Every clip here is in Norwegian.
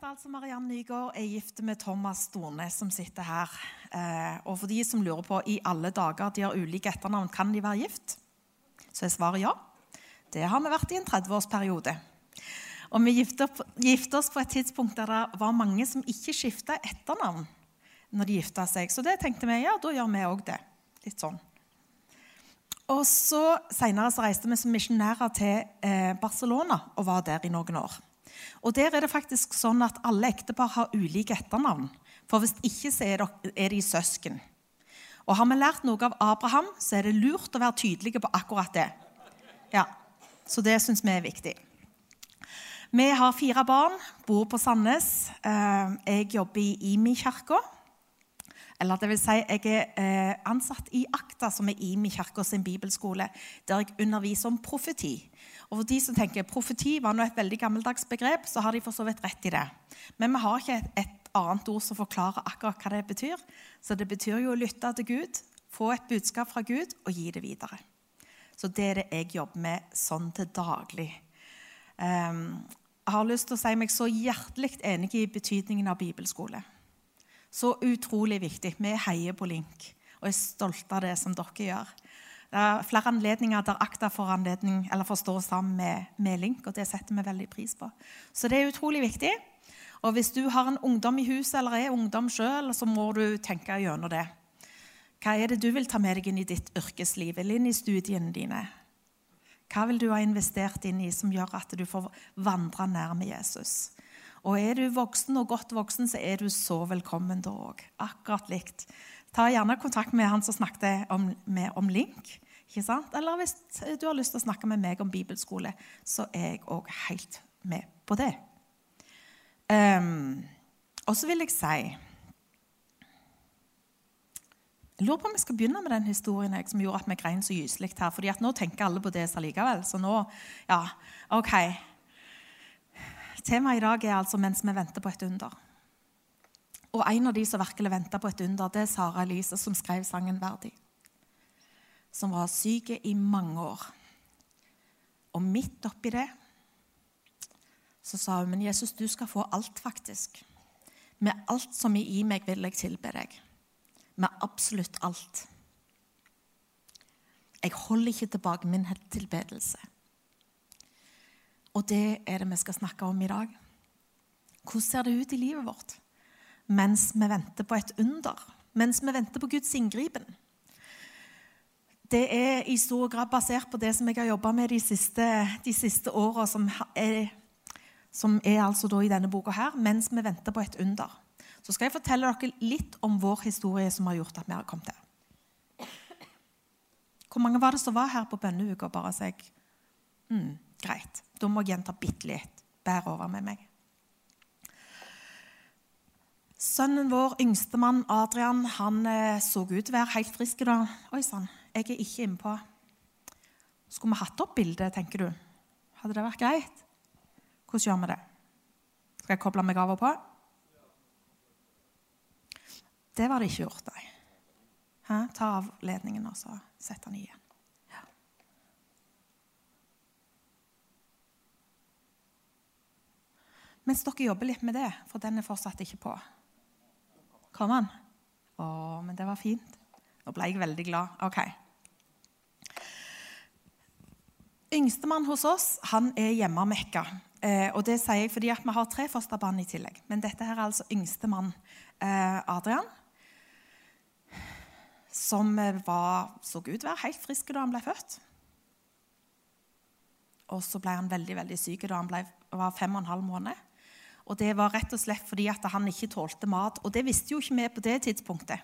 heter altså Mariann Nygaard, er gift med Thomas Stornes, som sitter her. Eh, og for de som lurer på i alle dager de har ulike etternavn, kan de være gift? Så er svaret ja. Det har vi vært i en 30-årsperiode. Og vi gifta oss på et tidspunkt der det var mange som ikke skifta etternavn når de gifta seg. Så det tenkte vi ja, da gjør vi òg det. Litt sånn. Og så Senere så reiste vi som misjonærer til eh, Barcelona og var der i noen år. Og Der er det faktisk sånn at alle ektepar har ulike etternavn. For hvis ikke så er, de søsken. Og Har vi lært noe av Abraham, så er det lurt å være tydelige på akkurat det. Ja, Så det syns vi er viktig. Vi har fire barn, bor på Sandnes. Eh, jeg jobber i Imi-kirka. Eller det vil si, jeg er eh, ansatt i AKTA, som er Imi kirka sin bibelskole, der jeg underviser om profeti. Og for de som tenker profeti var nå et veldig gammeldags begrep, så har de for så vidt rett i det. Men vi har ikke et, et annet ord som forklarer akkurat hva det betyr. Så det betyr jo å lytte til Gud, få et budskap fra Gud og gi det videre. Så det er det jeg jobber med sånn til daglig. Um, jeg har lyst til å si meg så hjertelig enig i betydningen av bibelskole. Så utrolig viktig. Vi heier på Link og er stolte av det som dere gjør. Det er flere anledninger der Akta får anledning, eller får stå sammen med, med, Link, og det setter vi veldig pris på. Så det er utrolig viktig. Og hvis du har en ungdom i huset eller er ungdom sjøl, så må du tenke gjennom det. Hva er det du vil ta med deg inn i ditt yrkesliv eller inn i studiene dine? Hva vil du ha investert inn i som gjør at du får vandre nær med Jesus? Og er du voksen og godt voksen, så er du så velkommen da òg. Akkurat likt. Ta gjerne kontakt med han som snakket om, med, om Link. ikke sant? Eller hvis du har lyst til å snakke med meg om bibelskole, så er jeg òg helt med på det. Um, og så vil jeg si Jeg lurer på om jeg skal begynne med den historien jeg, som gjorde at vi grein så gyselig her. fordi at nå tenker alle på det likevel. Så nå Ja, OK. Temaet i dag er altså 'Mens vi venter på et under'. Og En av de som virkelig venta på et under, det er Sara Elise, som skrev sangen 'Verdig'. Som var syk i mange år. Og midt oppi det så sa hun, 'Men Jesus, du skal få alt, faktisk.' Med alt som er i meg, vil jeg tilbe deg. Med absolutt alt. Jeg holder ikke tilbake min tilbedelse. Og det er det vi skal snakke om i dag. Hvordan ser det ut i livet vårt mens vi venter på et under? Mens vi venter på Guds inngripen? Det er i stor grad basert på det som jeg har jobba med de siste, de siste åra, som, som, er altså i denne boka her, mens vi venter på et under. Så skal jeg fortelle dere litt om vår historie som har gjort at vi har kommet her. Hvor mange var det som var her på bønneuka? Bare så jeg mm. Greit. Da må jeg gjenta bitte litt. Bær over med meg. Sønnen vår, yngstemann Adrian, han eh, så ut til å være helt frisk da. Oi sann, jeg er ikke innpå. Skulle vi hatt opp bildet, tenker du? Hadde det vært greit? Hvordan gjør vi det? Skal jeg koble meg av og på? Det var det ikke gjort, nei. Ta av ledningen og så sett den igjen. Mens dere jobber litt med det, for den er fortsatt ikke på. Kom han? Å, men det var fint. Nå ble jeg veldig glad. Ok. Yngstemann hos oss han er hjemme av Mekka. Eh, og det sier jeg fordi vi har tre fosterbarn i tillegg. Men dette her er altså yngstemann eh, Adrian. Som var, så ut til å være helt frisk da han ble født. Og så ble han veldig veldig syk da han ble, var fem og en halv måned. Og det var rett og slett fordi at han ikke tålte mat. Og det visste jo ikke vi på det tidspunktet.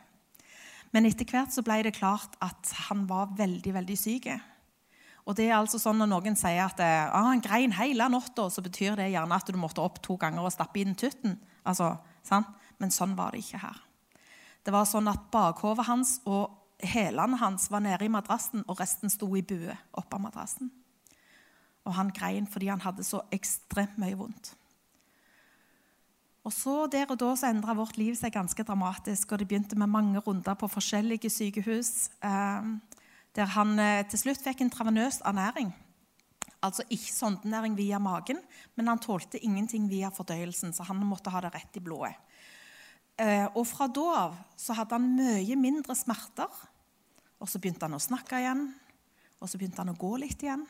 Men etter hvert så ble det klart at han var veldig, veldig syk. Og det er altså sånn Når noen sier at ah, han grein hele natta, så betyr det gjerne at du måtte opp to ganger og stappe inn tutten. Altså, sant? Men sånn var det ikke her. Det var sånn at Bakhovet hans og hælene hans var nede i madrassen, og resten sto i bue oppå madrassen. Og han grein fordi han hadde så ekstremt mye vondt. Og så Der og da så endra vårt liv seg ganske dramatisk, og det begynte med mange runder på forskjellige sykehus, eh, der han eh, til slutt fikk intravenøs ernæring Altså ikke sondenæring via magen, men han tålte ingenting via fordøyelsen, så han måtte ha det rett i blodet. Eh, og fra da av så hadde han mye mindre smerter. Og så begynte han å snakke igjen, og så begynte han å gå litt igjen.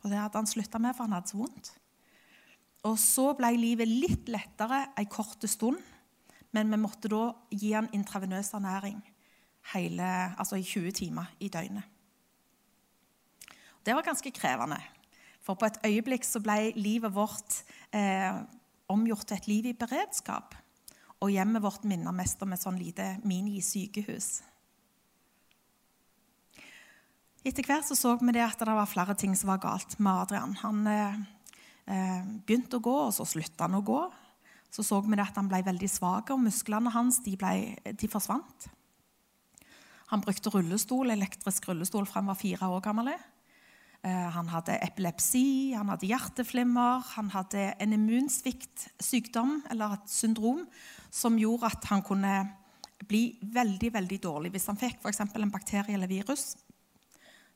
For det hadde han slutta med, for han hadde så vondt. Og så ble livet litt lettere en kort stund, men vi måtte da gi han intravenøs ernæring hele, altså i 20 timer i døgnet. Det var ganske krevende. For på et øyeblikk så ble livet vårt eh, omgjort til et liv i beredskap. Og hjemmet vårt minner mest om et sånn lite minisykehus. Etter hvert så, så vi det at det var flere ting som var galt med Adrian. Han eh, begynte å gå, og så slutta han å gå. Så så vi at han ble veldig svak, og musklene hans de, ble, de forsvant. Han brukte rullestol, elektrisk rullestol fra han var fire år gammel. Eh, han hadde epilepsi, han hadde hjerteflimmer, han hadde en immunsviktsykdom eller et syndrom som gjorde at han kunne bli veldig veldig dårlig. Hvis han fikk f.eks. en bakterie eller virus,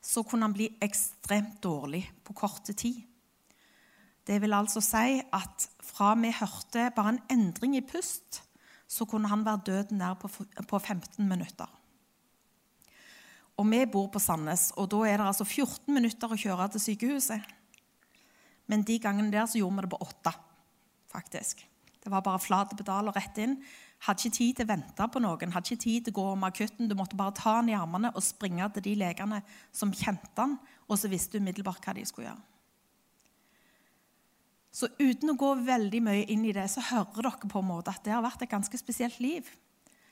så kunne han bli ekstremt dårlig på korte tid. Det vil altså si at fra vi hørte bare en endring i pust, så kunne han være død nær på 15 minutter. Og vi bor på Sandnes, og da er det altså 14 minutter å kjøre til sykehuset. Men de gangene der så gjorde vi det på åtte, faktisk. Det var bare flat pedal og rett inn. Hadde ikke tid til å vente på noen, hadde ikke tid til å gå om akutten. Du måtte bare ta han i armene og springe til de legene som kjente han, og så visste du umiddelbart hva de skulle gjøre. Så uten å gå veldig mye inn i det, så hører dere på en måte at det har vært et ganske spesielt liv.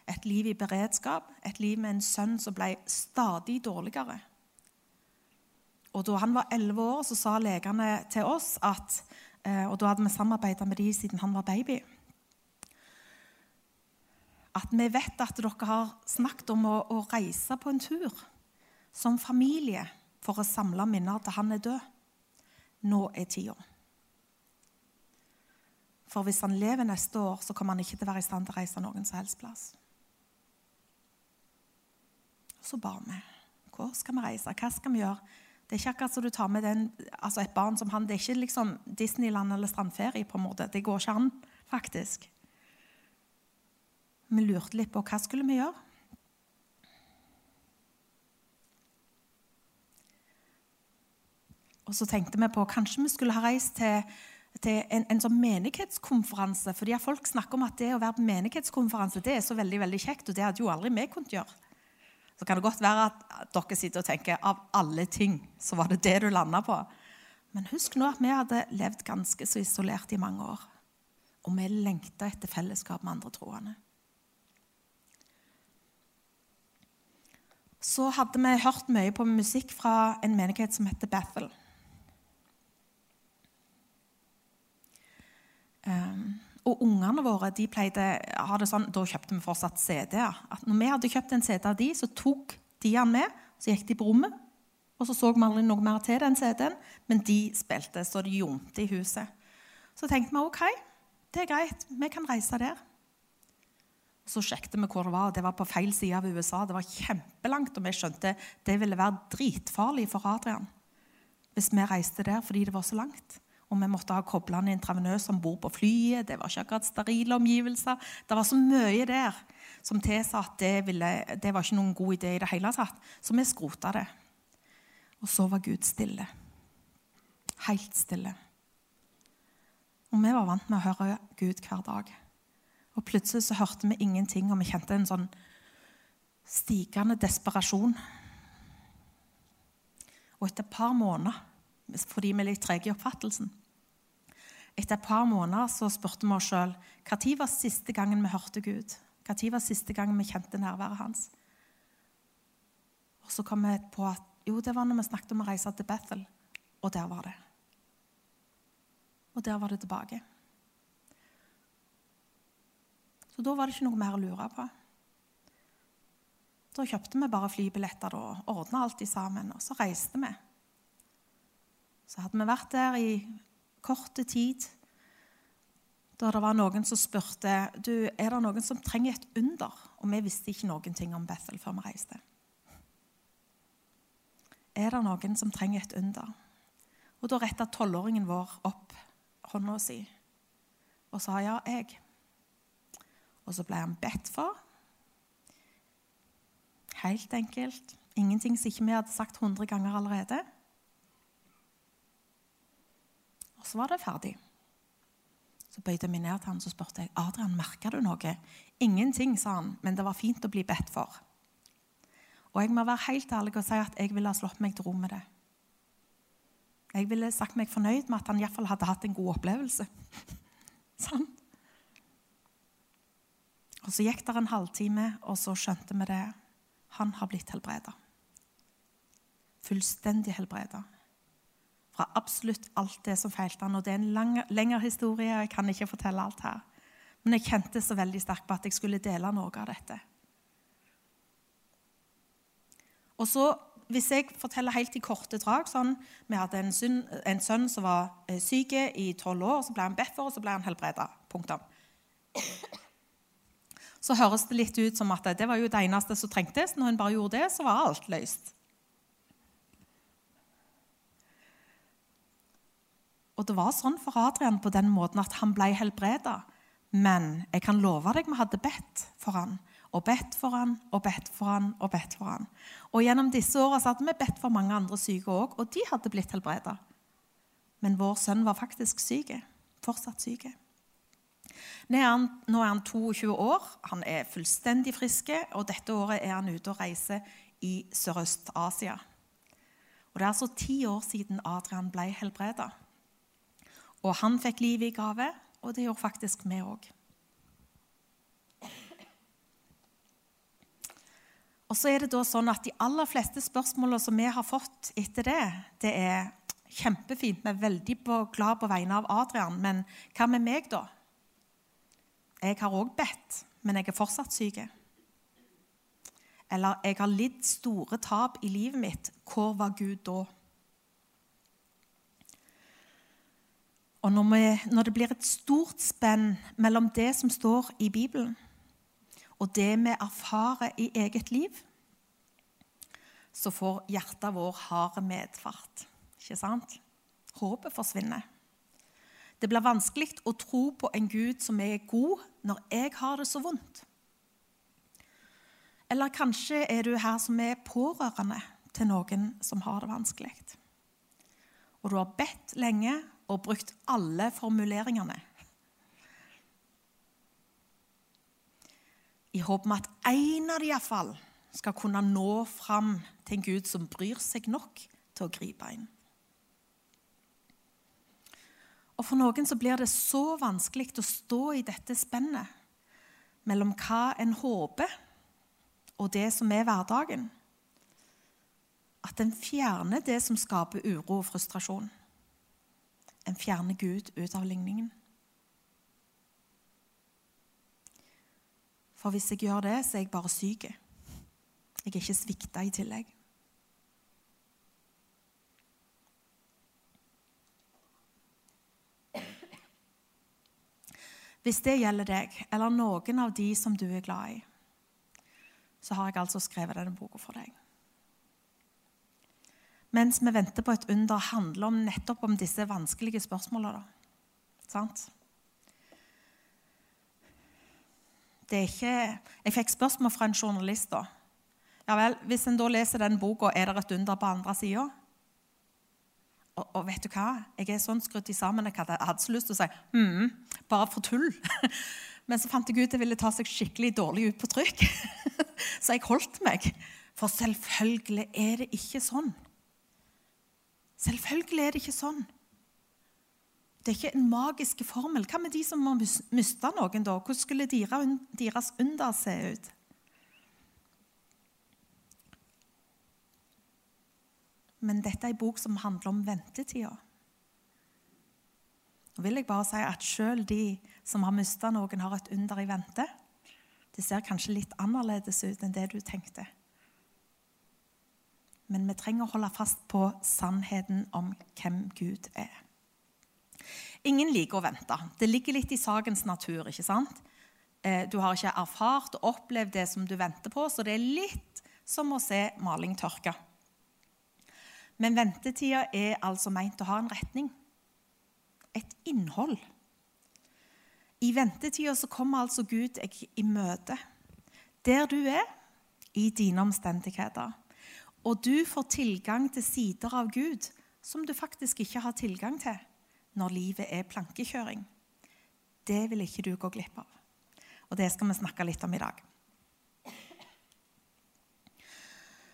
Et liv i beredskap, et liv med en sønn som ble stadig dårligere. Og Da han var elleve år, så sa legene til oss at eh, Og da hadde vi samarbeida med dem siden han var baby at vi vet at dere har snakket om å, å, reise på en tur som familie for å samle minner til han er død. Nå er tida. For hvis han lever neste år, så kommer han ikke til å være i stand til å reise noen som helst plass. Så ba vi. Hvor skal vi reise? Hva skal vi gjøre? Det er ikke akkurat så du tar med den, altså et barn som han. Det er ikke liksom Disneyland eller strandferie. på en måte. Det går ikke an, faktisk. Vi lurte litt på hva skulle vi gjøre. Og så tenkte vi på kanskje vi skulle ha reist til, til en, en, sånn menighetskonferanse. fordi Folk snakker om at det å være på menighetskonferanse det er så veldig veldig kjekt, og det hadde jo aldri vi kunnet gjøre. Så kan det godt være at dere sitter og tenker av alle ting så var det det du landa på. Men husk nå at vi hadde levd ganske så isolert i mange år. Og vi lengta etter fellesskap med andre troende. så hadde vi hørt mye på musikk fra en menighet som heter Bethel. Um, og ungene våre de pleide ha det sånn, Da kjøpte vi fortsatt CD-er. Når vi hadde kjøpt en CD av de, så tok de den med, så gikk de på rommet. Og så så vi aldri noe mer til den CD-en, men de spilte, så de gjomte i huset. Så tenkte vi OK, det er greit, vi kan reise der. Så sjekket vi hvor det var, det var på feil side av USA. Det var kjempelangt, og vi skjønte det ville være dritfarlig for Adrian hvis vi reiste der fordi det var så langt. Og vi måtte ha koblende intravenøs om bord på flyet. Det var ikke akkurat sterile omgivelser. Det var så mye der som tilsa at det, ville, det var ikke noen god idé i det hele tatt. Så vi skrota det. Og så var Gud stille. Helt stille. Og vi var vant med å høre Gud hver dag. Og plutselig så hørte vi ingenting, og vi kjente en sånn stigende desperasjon. Og etter et par måneder, fordi vi er litt trege i oppfattelsen Etter et par måneder så spurte vi oss sjøl når var siste gangen vi hørte Gud? Når var siste gangen vi kjente nærværet hans? Og så kom vi på at jo, det var når vi snakket om å reise til Bethel. Og der var det. Og der var det tilbake. Så da var det ikke noe mer å lure på. Da kjøpte vi bare flybilletter og ordna alt sammen, og så reiste vi. Så hadde vi vært der i kort tid da det var noen som spurte du, er det noen som trenger et under. Og vi visste ikke noen ting om Bethel før vi reiste. Er det noen som trenger et under? Og da retta tolvåringen vår opp hånda si og sa ja, jeg. Og så ble han bedt for. Helt enkelt. Ingenting som ikke vi hadde sagt hundre ganger allerede. Og så var det ferdig. Så bøyde jeg meg ned til han, så spurte jeg Adrian, merka du noe. Ingenting, sa han, men det var fint å bli bedt for. Og jeg må være helt ærlig og si at jeg ville ha slått meg til ro med det. Jeg ville sagt meg fornøyd med at han iallfall hadde hatt en god opplevelse. sånn. Og Så gikk det en halvtime, og så skjønte vi det. Han har blitt helbreda. Fullstendig helbreda fra absolutt alt det som feilte han. Og det er en lang, lengre historie, og jeg kan ikke fortelle alt her. Men jeg kjente så veldig sterkt på at jeg skulle dele noe av dette. Og så, Hvis jeg forteller helt i korte drag sånn, Vi hadde en, sønn, en sønn som var eh, syk i tolv år. Så ble han bedt for, og så ble han helbreda. Punktum. Så høres det litt ut som at det var jo det eneste som trengtes. Når hun bare gjorde det, så var alt løst. Og det var sånn for Adrian på den måten at han ble helbreda. Men jeg kan love deg vi hadde bedt for han, og bedt for han, og bedt for han, og bedt for han. Og gjennom disse åra hadde vi bedt for mange andre syke òg, og de hadde blitt helbreda. Men vår sønn var faktisk syk. Fortsatt syk. Nå er, han, nå er han 22 år, han er fullstendig frisk, og dette året er han ute og reiser i Sørøst-Asia. Og Det er altså ti år siden Adrian ble helbreda. Og han fikk livet i gave, og det gjorde faktisk vi òg. Og så er det da sånn at De aller fleste spørsmålene som vi har fått etter det, det er kjempefint. Vi er veldig glad på vegne av Adrian, men hva med meg, da? Jeg har òg bedt, men jeg er fortsatt syk. Eller jeg har lidd store tap i livet mitt. Hvor var Gud da? Og når, vi, når, det blir et stort spenn mellom det som står i Bibelen, og det vi erfarer i eget liv, så får hjertet vår harde medfart. Ikke sant? Håpet forsvinner. Det blir vanskelig å tro på en Gud som er god når jeg har det så vondt. Eller kanskje er du her som er pårørende til noen som har det vanskelig. Og du har bedt lenge og brukt alle formuleringene. I håp om at en av de iallfall skal kunne nå fram til en Gud som bryr seg nok til å gripe inn. Og For noen så blir det så vanskelig å stå i dette spennet mellom hva en håper, og det som er hverdagen, at en fjerner det som skaper uro og frustrasjon en fjerner Gud ut av ligningen. For hvis jeg gjør det, så er jeg bare syk. Jeg er ikke svikta i tillegg. Hvis det gjelder deg, eller noen av de som du er glad i, så har jeg altså skrevet denne boka for deg mens vi venter på et under, handler om nettopp om disse vanskelige spørsmålene. Sant? Det er ikke Jeg fikk spørsmål fra en journalist. da. Ja vel, Hvis en da leser den boka, er det et under på andre sida? Og, og, vet du hva? Jeg er sånn skrudd sammen jeg hadde så lyst til å si mm, bare for tull. Men så fant jeg ut at jeg ville ta seg skikkelig dårlig ut på trykk. så jeg holdt meg. For selvfølgelig er det ikke sånn. Selvfølgelig er det ikke sånn. Det er ikke en magisk formel. Hva med de som har mista noen, da? Hvordan skulle deres under se ut? Men dette er en bok som handler om ventetida. Nå vil jeg bare si at Selv de som har mista noen, har et under i vente. Det ser kanskje litt annerledes ut enn det du tenkte men vi trenger å holde fast på sannheten om hvem Gud er. Ingen liker å vente. Det ligger litt i sakens natur. ikke sant? Eh, du har ikke erfart og opplevd det som du venter på, så det er litt som å se maling tørke. Men ventetida er altså meint å ha en retning. Et innhold. I ventetida så kommer altså Gud deg i møte der du er, i dine omstendigheter. Og du får tilgang til sider av Gud som du faktisk ikke har tilgang til når livet er plankekjøring. Det vil ikke du gå glipp av. Og det skal vi snakke litt om i dag.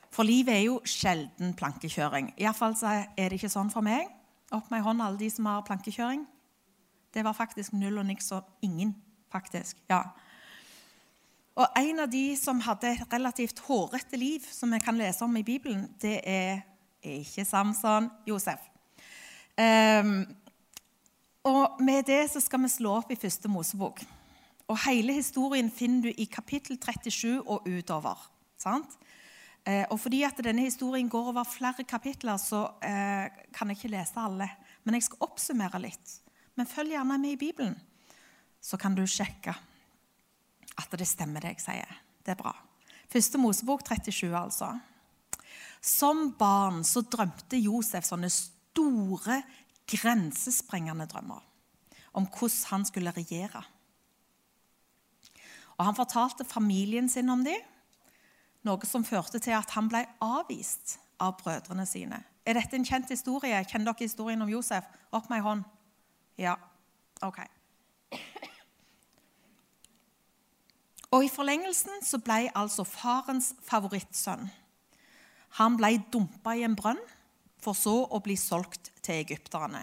For livet er jo sjelden plankekjøring. Iallfall er det ikke sånn for meg. Opp med ei hånd, alle de som har plankekjøring. Det var faktisk null og niks og ingen, faktisk. Ja. Og en av de som hadde et relativt hårete liv, som vi kan lese om i Bibelen, det er ikke Samson, Josef. Um, og med det så skal vi slå opp i første Mosebok. Og hele historien finner du i kapittel 37 og utover. sant? Eh, og fordi at denne historien går over flere kapitler, så eh, kan jeg ikke lese alle. Men jeg skal oppsummere litt. Men følg gjerne med i Bibelen, så kan du sjekke at det stemmer, det jeg sier. Det er bra. Første Mosebok 37, altså. Som barn så drømte Josef sånne store, grensesprengende drømmer om hvordan han skulle regjere. Og Han fortalte familien sin om dem, noe som førte til at han ble avvist av brødrene sine. Er dette en kjent historie? Kjenner dere historien om Josef? Opp med ei hånd. Ja, ok. Og I forlengelsen så ble altså farens favorittsønn Han ble dumpa i en brønn, for så å bli solgt til egypterne.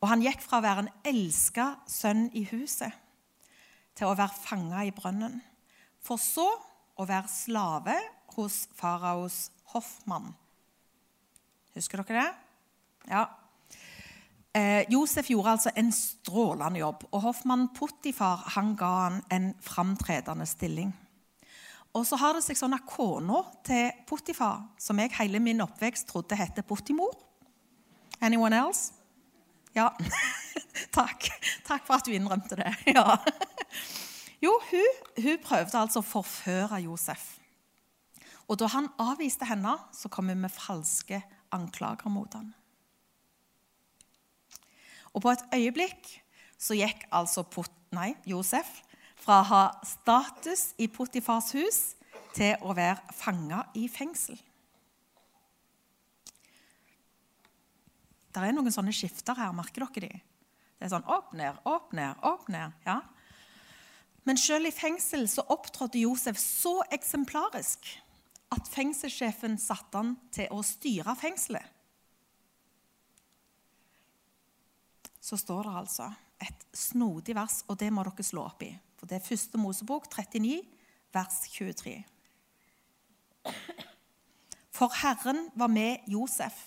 Og Han gikk fra å være en elska sønn i huset til å være fanga i brønnen, for så å være slave hos faraos hoffmann. Husker dere det? Ja. Eh, Josef gjorde altså en strålende jobb, og hoffmannen Puttifar han ga han en framtredende stilling. Og så har det seg sånn at Kona til Puttifar, som jeg hele min oppvekst trodde het Puttimor Anyone else? Ja. Takk. Takk for at du innrømte det. Ja. Jo, hun, hun prøvde altså å forføre Josef. Og da han avviste henne, så kom hun med falske anklager mot ham. Og på et øyeblikk så gikk altså Pot nei, Josef fra å ha status i Potifars hus til å være fanga i fengsel. Det er noen sånne skifter her, merker dere de? Det er sånn opp, ned, opp, ned, opp, ned. ja. Men selv i fengsel så opptrådte Josef så eksemplarisk at fengselssjefen satte han til å styre fengselet. Så står det altså et snodig vers, og det må dere slå opp i. For det er første Mosebok 39, vers 23. For Herren var med Josef.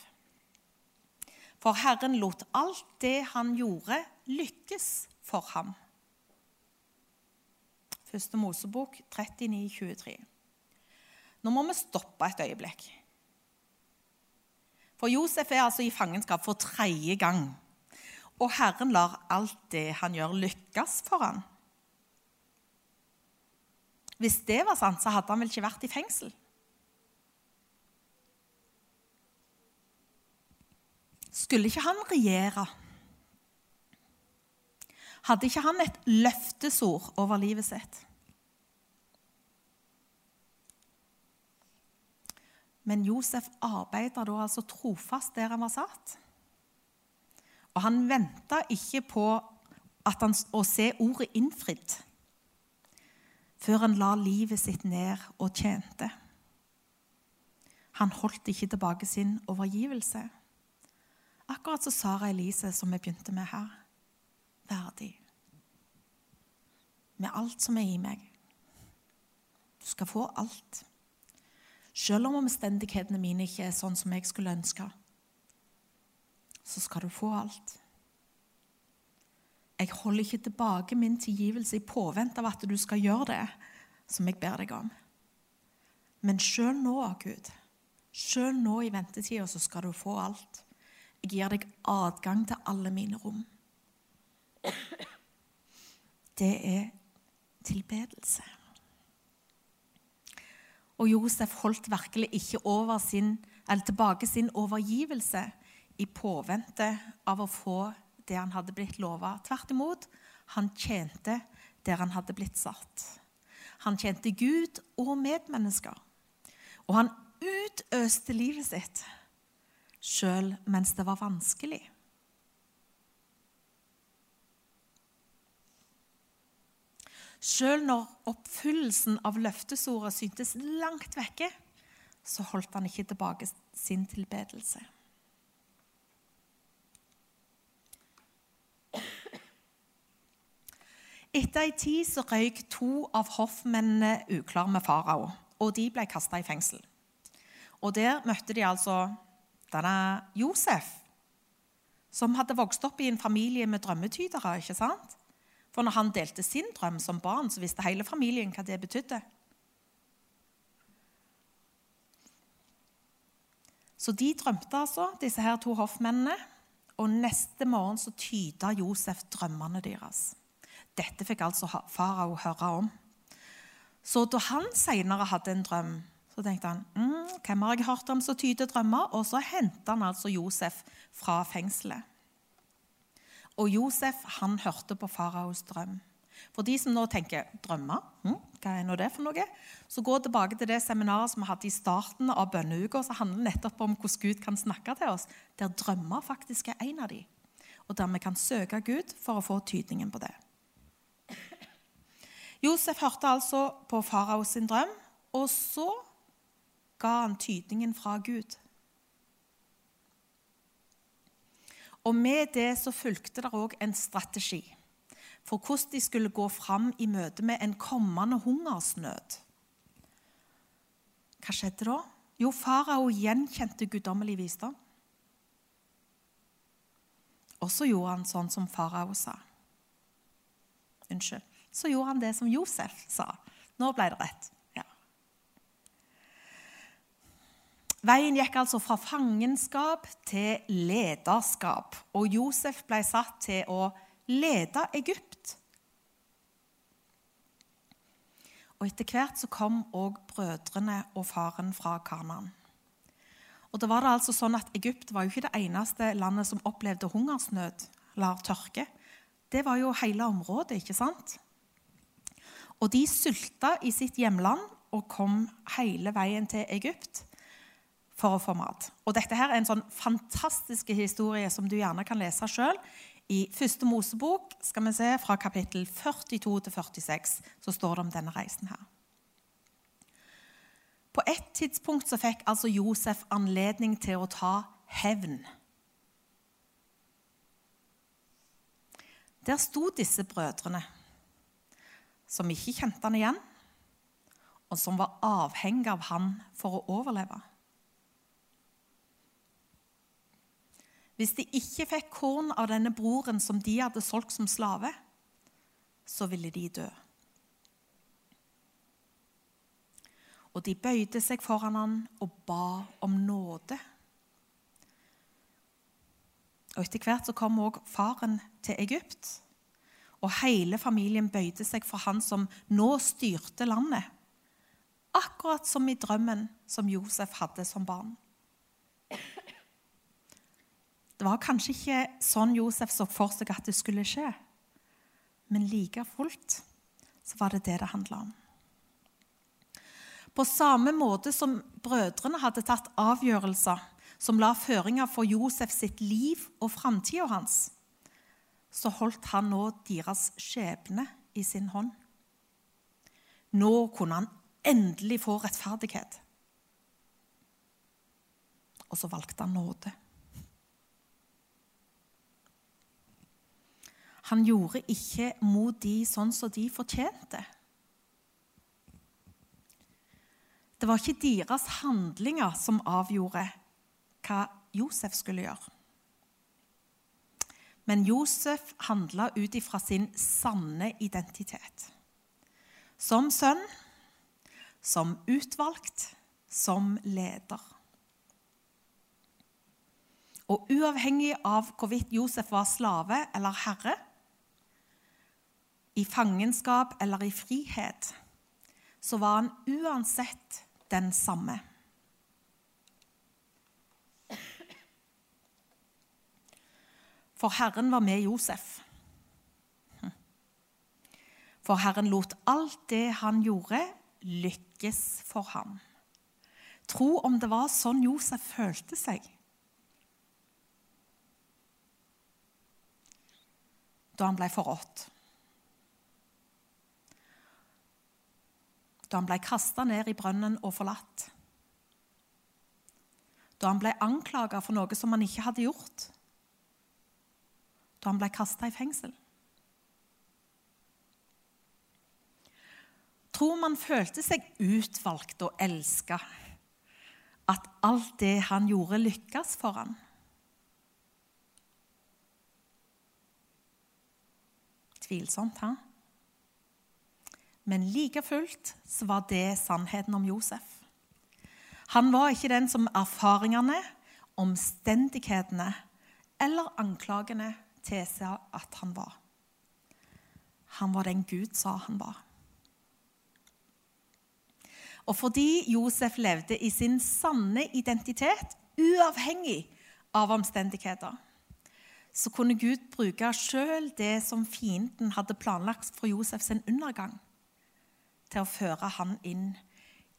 For Herren lot alt det han gjorde, lykkes for ham. Første Mosebok 39, 23. Nå må vi stoppe et øyeblikk. For Josef er altså i fangenskap for tredje gang. Og Herren lar alt det han gjør, lykkes for ham. Hvis det var sant, så hadde han vel ikke vært i fengsel? Skulle ikke han regjere? Hadde ikke han et løftesord over livet sitt? Men Josef arbeidet da altså trofast der han var satt. Og han venta ikke på han, å se ordet innfridd før han la livet sitt ned og tjente. Han holdt ikke tilbake sin overgivelse. Akkurat som Sara Elise, som vi begynte med her. Verdig. Med alt som er i meg. Du skal få alt. Selv om omstendighetene mine ikke er sånn som jeg skulle ønske, så skal du få alt. Jeg holder ikke tilbake min tilgivelse i påvente av at du skal gjøre det som jeg ber deg om. Men sjøl nå, Gud, sjøl nå i ventetida, så skal du få alt. Jeg gir deg adgang til alle mine rom. Det er tilbedelse. Og Josef holdt virkelig ikke sin tilbake sin overgivelse i påvente av å få det han hadde blitt lova. Tvert imot, han tjente der han hadde blitt satt. Han tjente Gud og medmennesker. Og han utøste livet sitt sjøl mens det var vanskelig. Sjøl når oppfyllelsen av løftesordet syntes langt vekke, så holdt han ikke tilbake sin tilbedelse. Etter ei tid så røyk to av hoffmennene uklar med farao, og de ble kasta i fengsel. Og Der møtte de altså denne Josef, som hadde vokst opp i en familie med drømmetydere. ikke sant? For når han delte sin drøm som barn, så visste hele familien hva det betydde. Så de drømte altså, disse her to hoffmennene. Og neste morgen så tyda Josef drømmene deres. Dette fikk altså farao høre om. Så da han senere hadde en drøm, så tenkte han mm, hvem har jeg hørt om som tyder drømmer? Og så henta han altså Josef fra fengselet. Og Josef han hørte på faraos drøm. For de som nå tenker drømmer, hm, hva er nå det for noe? Så gå tilbake til det seminaret som vi hadde i starten av bønneuka, som handler nettopp om hvordan Gud kan snakke til oss, der drømmer faktisk er en av de. Og der vi kan søke Gud for å få tydningen på det. Josef hørte altså på faraos drøm, og så ga han tydningen fra Gud. Og med det så fulgte det òg en strategi for hvordan de skulle gå fram i møte med en kommende hungersnød. Hva skjedde da? Jo, farao gjenkjente guddommelig visdom. Og så gjorde han sånn som farao sa. Unnskyld. Så gjorde han det som Josef sa. Nå ble det rett. Veien gikk altså fra fangenskap til lederskap, og Josef ble satt til å lede Egypt. Og Etter hvert så kom òg brødrene og faren fra Kanan. Og det var det altså sånn at Egypt var jo ikke det eneste landet som opplevde hungersnød eller tørke. Det var jo hele området, ikke sant? Og de sulta i sitt hjemland og kom hele veien til Egypt for å få mat. Og Dette her er en sånn fantastisk historie som du gjerne kan lese sjøl. I første Mosebok skal vi se, fra kapittel 42 til 46 så står det om denne reisen her. På et tidspunkt så fikk altså Josef anledning til å ta hevn. Der sto disse brødrene, som ikke kjente han igjen, og som var avhengig av han for å overleve. Hvis de ikke fikk korn av denne broren som de hadde solgt som slave, så ville de dø. Og de bøyde seg foran han og ba om nåde. Og Etter hvert så kom også faren til Egypt, og hele familien bøyde seg for han som nå styrte landet. Akkurat som i drømmen som Josef hadde som barn. Det var kanskje ikke sånn Josef så for seg at det skulle skje, men like fullt så var det det det handla om. På samme måte som brødrene hadde tatt avgjørelser som la føringer for Josef sitt liv og framtida hans, så holdt han nå deres skjebne i sin hånd. Nå kunne han endelig få rettferdighet. Og så valgte han nåde. Han gjorde ikke mot de sånn som de fortjente. Det var ikke deres handlinger som avgjorde hva Josef skulle gjøre. Men Josef handla ut ifra sin sanne identitet. Som sønn, som utvalgt, som leder. Og uavhengig av hvorvidt Josef var slave eller herre, i fangenskap eller i frihet, så var han uansett den samme. For Herren var med Josef. For Herren lot alt det han gjorde, lykkes for ham. Tro om det var sånn Josef følte seg. Da han ble forrådt. Da han ble kasta ned i brønnen og forlatt. Da han ble anklaga for noe som han ikke hadde gjort. Da han ble kasta i fengsel. tror man følte seg utvalgt og elska. At alt det han gjorde, lykkes for han. Tvilsomt, hæ? Men like fullt så var det sannheten om Josef. Han var ikke den som erfaringene, omstendighetene eller anklagene tilsa at han var. Han var den Gud sa han var. Og fordi Josef levde i sin sanne identitet, uavhengig av omstendigheter, så kunne Gud bruke sjøl det som fienden hadde planlagt for Josef sin undergang, til å føre han inn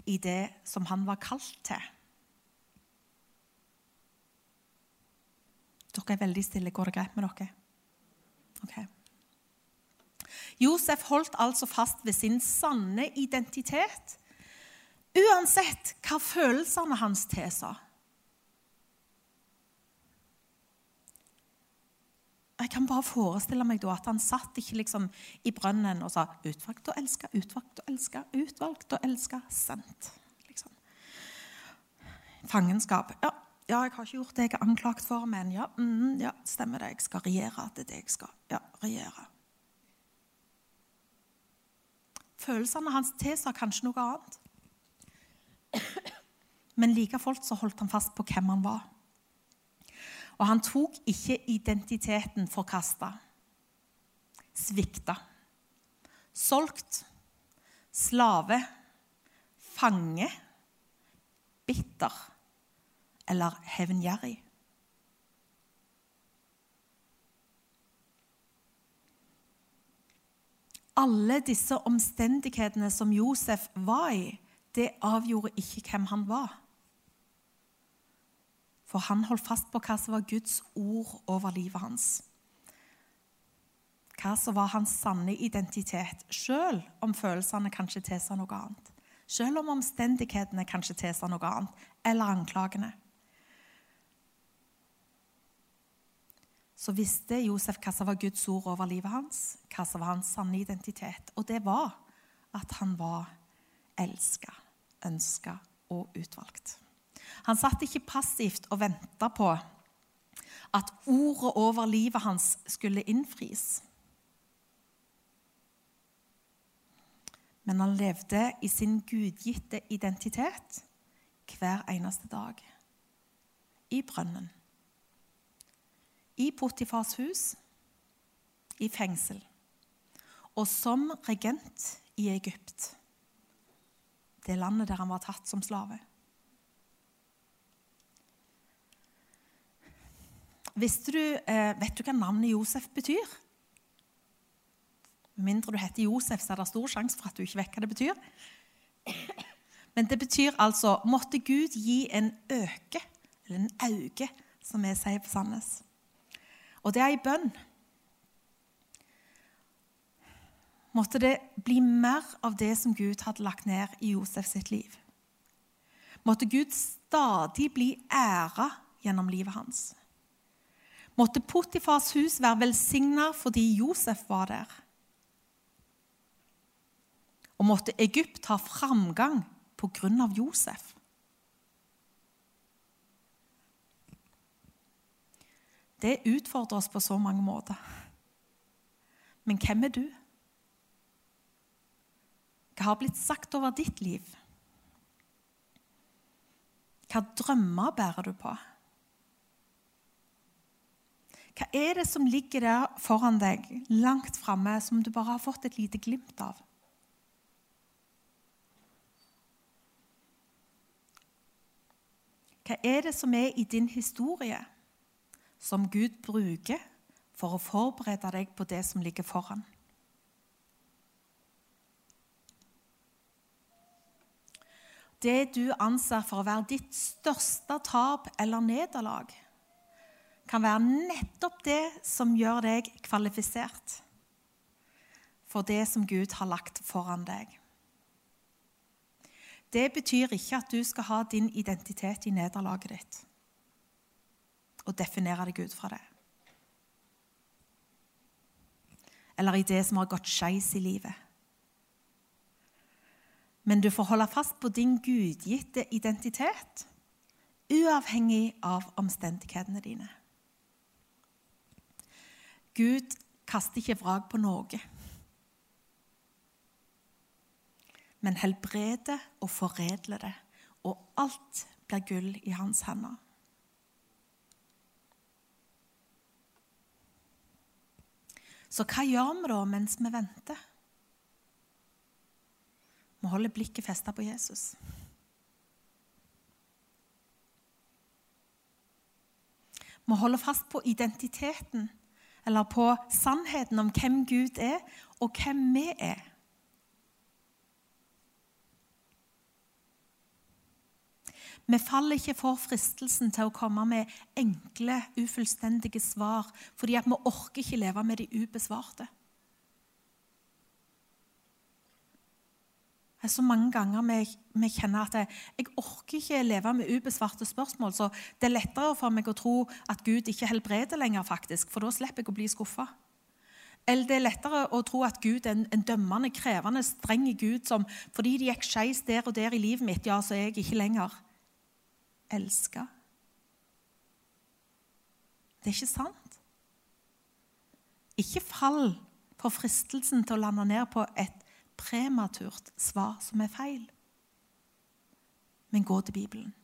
i det som han var kalt til. Dere er veldig stille. Går det greit med dere? Ok. Josef holdt altså fast ved sin sanne identitet Uansett hva følelsene hans tilsa. Jeg kan bare forestille meg at han satt ikke liksom i brønnen og sa 'utvalgt og elska, utvalgt og elska, utvalgt og elska, sendt'. Liksom. Fangenskap. Ja, ja, jeg har ikke gjort det jeg er anklagt for, men ja, mm, ja, stemmer det. Jeg skal regjere. Det er det jeg skal. Ja, regjere. Følelsene hans tilsa kanskje noe annet. Men like fullt så holdt han fast på hvem han var. Og han tok ikke identiteten forkasta, svikta, solgt, slave, fange, bitter eller hevngjerrig. Alle disse omstendighetene som Josef var i, det avgjorde ikke hvem han var. For han holdt fast på hva som var Guds ord over livet hans. Hva som var hans sanne identitet, selv om følelsene kanskje tilsa noe annet. Selv om omstendighetene kanskje tilsa noe annet, eller anklagene. Så visste Josef hva som var Guds ord over livet hans, hva som var hans sanne identitet. Og det var at han var elska, ønska og utvalgt. Han satt ikke passivt og venta på at ordet over livet hans skulle innfris. Men han levde i sin gudgitte identitet hver eneste dag. I brønnen. I Potifars hus. I fengsel. Og som regent i Egypt. Det landet der han var tatt som slave. Visste du, eh, vet du hva navnet Josef betyr? Med mindre du heter Josef, så er det stor sjanse for at du ikke vet hva det betyr. Men det betyr altså 'måtte Gud gi en øke', eller en auge, som vi sier på Sandnes. Og det er i bønn. Måtte det bli mer av det som Gud hadde lagt ned i Josef sitt liv. Måtte Gud stadig bli æra gjennom livet hans måtte Potifars hus være velsigna fordi Josef var der. Og måtte Egypt ha framgang på grunn av Josef. Det utfordrer oss på så mange måter. Men hvem er du? Hva har blitt sagt over ditt liv? Hva drømmer bærer du på? Hva er det som ligger der foran deg, langt framme, som du bare har fått et lite glimt av? Hva er det som er i din historie, som Gud bruker for å forberede deg på det som ligger foran. Det du anser for å være ditt største tap eller nederlag, kan være nettopp det som gjør deg kvalifisert for det som Gud har lagt foran deg. Det betyr ikke at du skal ha din identitet i nederlaget ditt og definere deg ut fra det. Eller i det som har gått skeis i livet. Men du får holde fast på din gudgitte identitet, uavhengig av omstendighetene dine. Gud kaster ikke vrak på noe, men helbreder og foredler det, og alt blir gull i hans hender. Så hva gjør vi da mens vi venter? Vi holder blikket festa på Jesus. Vi holder fast på identiteten, eller på sannheten om hvem Gud er, og hvem vi er. Vi faller ikke for fristelsen til å komme med enkle, ufullstendige svar fordi vi orker ikke leve med de ubesvarte. Det er så mange ganger vi kjenner at jeg, jeg orker ikke leve med ubesvarte spørsmål. Så det er lettere for meg å tro at Gud ikke helbreder lenger, faktisk, for da slipper jeg å bli skuffa. Eller det er lettere å tro at Gud er en, en dømmende, krevende, streng Gud som fordi det gikk skeis der og der i livet mitt, ja, så er jeg ikke lenger elska. Det er ikke sant. Ikke fall for fristelsen til å lande ned på et prematurt svar som er feil. Men gå til Bibelen.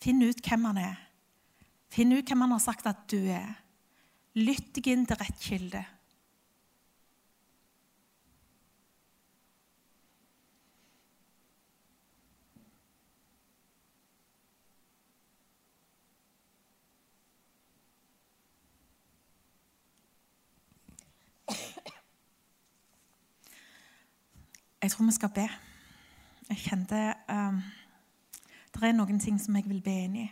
Finn ut hvem han er. Finn ut hvem han har sagt at du er. Lytt deg inn til rett kilde. Jeg tror vi skal be. Jeg kjente um, Det er noen ting som jeg vil be inn i.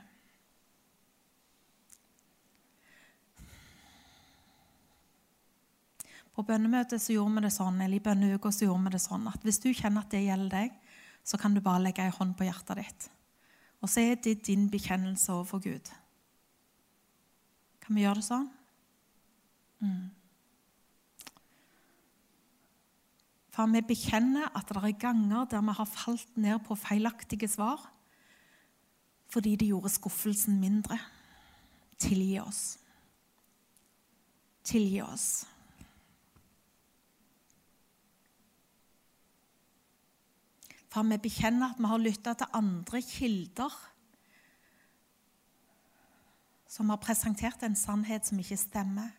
På bønnemøtet så gjorde vi det sånn, eller i bønneuka så gjorde vi det sånn at hvis du kjenner at det gjelder deg, så kan du bare legge en hånd på hjertet ditt. Og så er det din bekjennelse overfor Gud. Kan vi gjøre det sånn? Mm. For vi bekjenner at det er ganger der vi har falt ned på feilaktige svar fordi det gjorde skuffelsen mindre. Tilgi oss. Tilgi oss. For vi bekjenner at vi har lytta til andre kilder som har presentert en sannhet som ikke stemmer,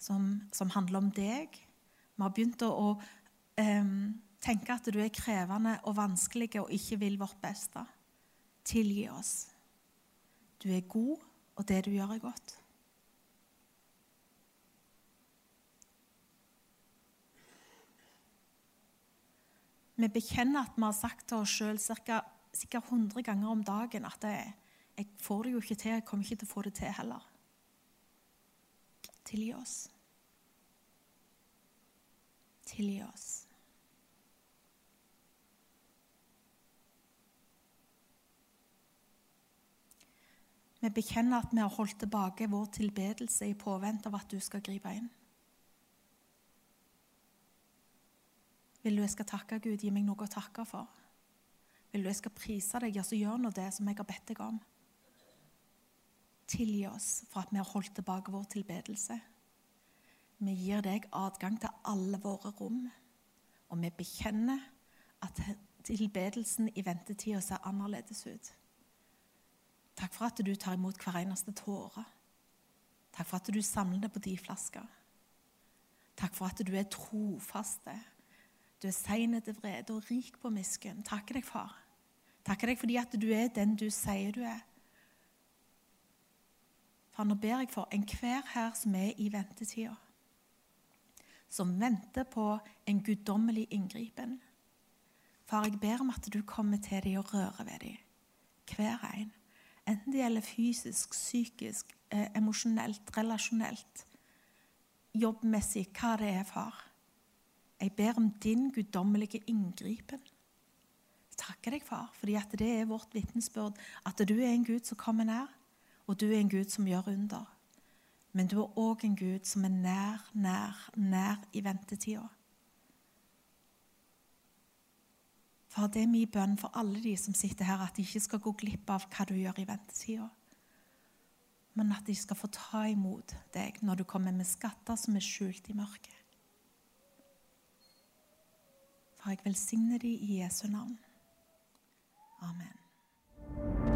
som, som handler om deg, vi har begynt å, um, tenke at du er krevende og vanskelig og ikke vil vårt beste. Tilgi oss. Du er god, og det du gjør, er godt. Vi bekjenner at vi har sagt til oss sjøl sikkert 100 ganger om dagen at jeg, jeg får det jo ikke til, jeg kommer ikke til å få det til heller. Tilgi oss tilgi oss. Vi bekjenner at vi har holdt tilbake vår tilbedelse i påvente av at du skal gripe inn. Vil du jeg skal takke Gud, gi meg noe å takke for? Vil du jeg skal prise deg, ja, så gjør nå det som jeg har bedt deg om. Tilgi oss for at vi har holdt tilbake vår tilbedelse. Vi gir deg adgang til alle våre rom, og vi bekjenner at tilbedelsen i ventetida ser annerledes ut. Takk for at du tar imot hver eneste tåre. Takk for at du samler det på de flasker. Takk for at du er trofaste. Du er sein til vrede og rik på miskunn. Takker deg, far. Takker deg fordi at du er den du sier du er. Far, nå ber jeg for enhver her som er i ventetida, som venter på en guddommelig inngripen. Far, jeg ber om at du kommer til dem og rører ved dem, hver en. Enten det gjelder fysisk, psykisk, eh, emosjonelt, relasjonelt, jobbmessig, hva det er, far. Jeg ber om din guddommelige inngripen. Jeg takker deg, far, fordi det er vårt vitnesbyrd at du er en Gud som kommer nær, og du er en Gud som gjør under. Men du er òg en Gud som er nær, nær, nær i ventetida. For det er min bønn for alle de som sitter her, at de ikke skal gå glipp av hva du gjør i ventetida. Men at de skal få ta imot deg når du kommer med skatter som er skjult i mørket. For jeg velsigner de i Jesu navn. Amen.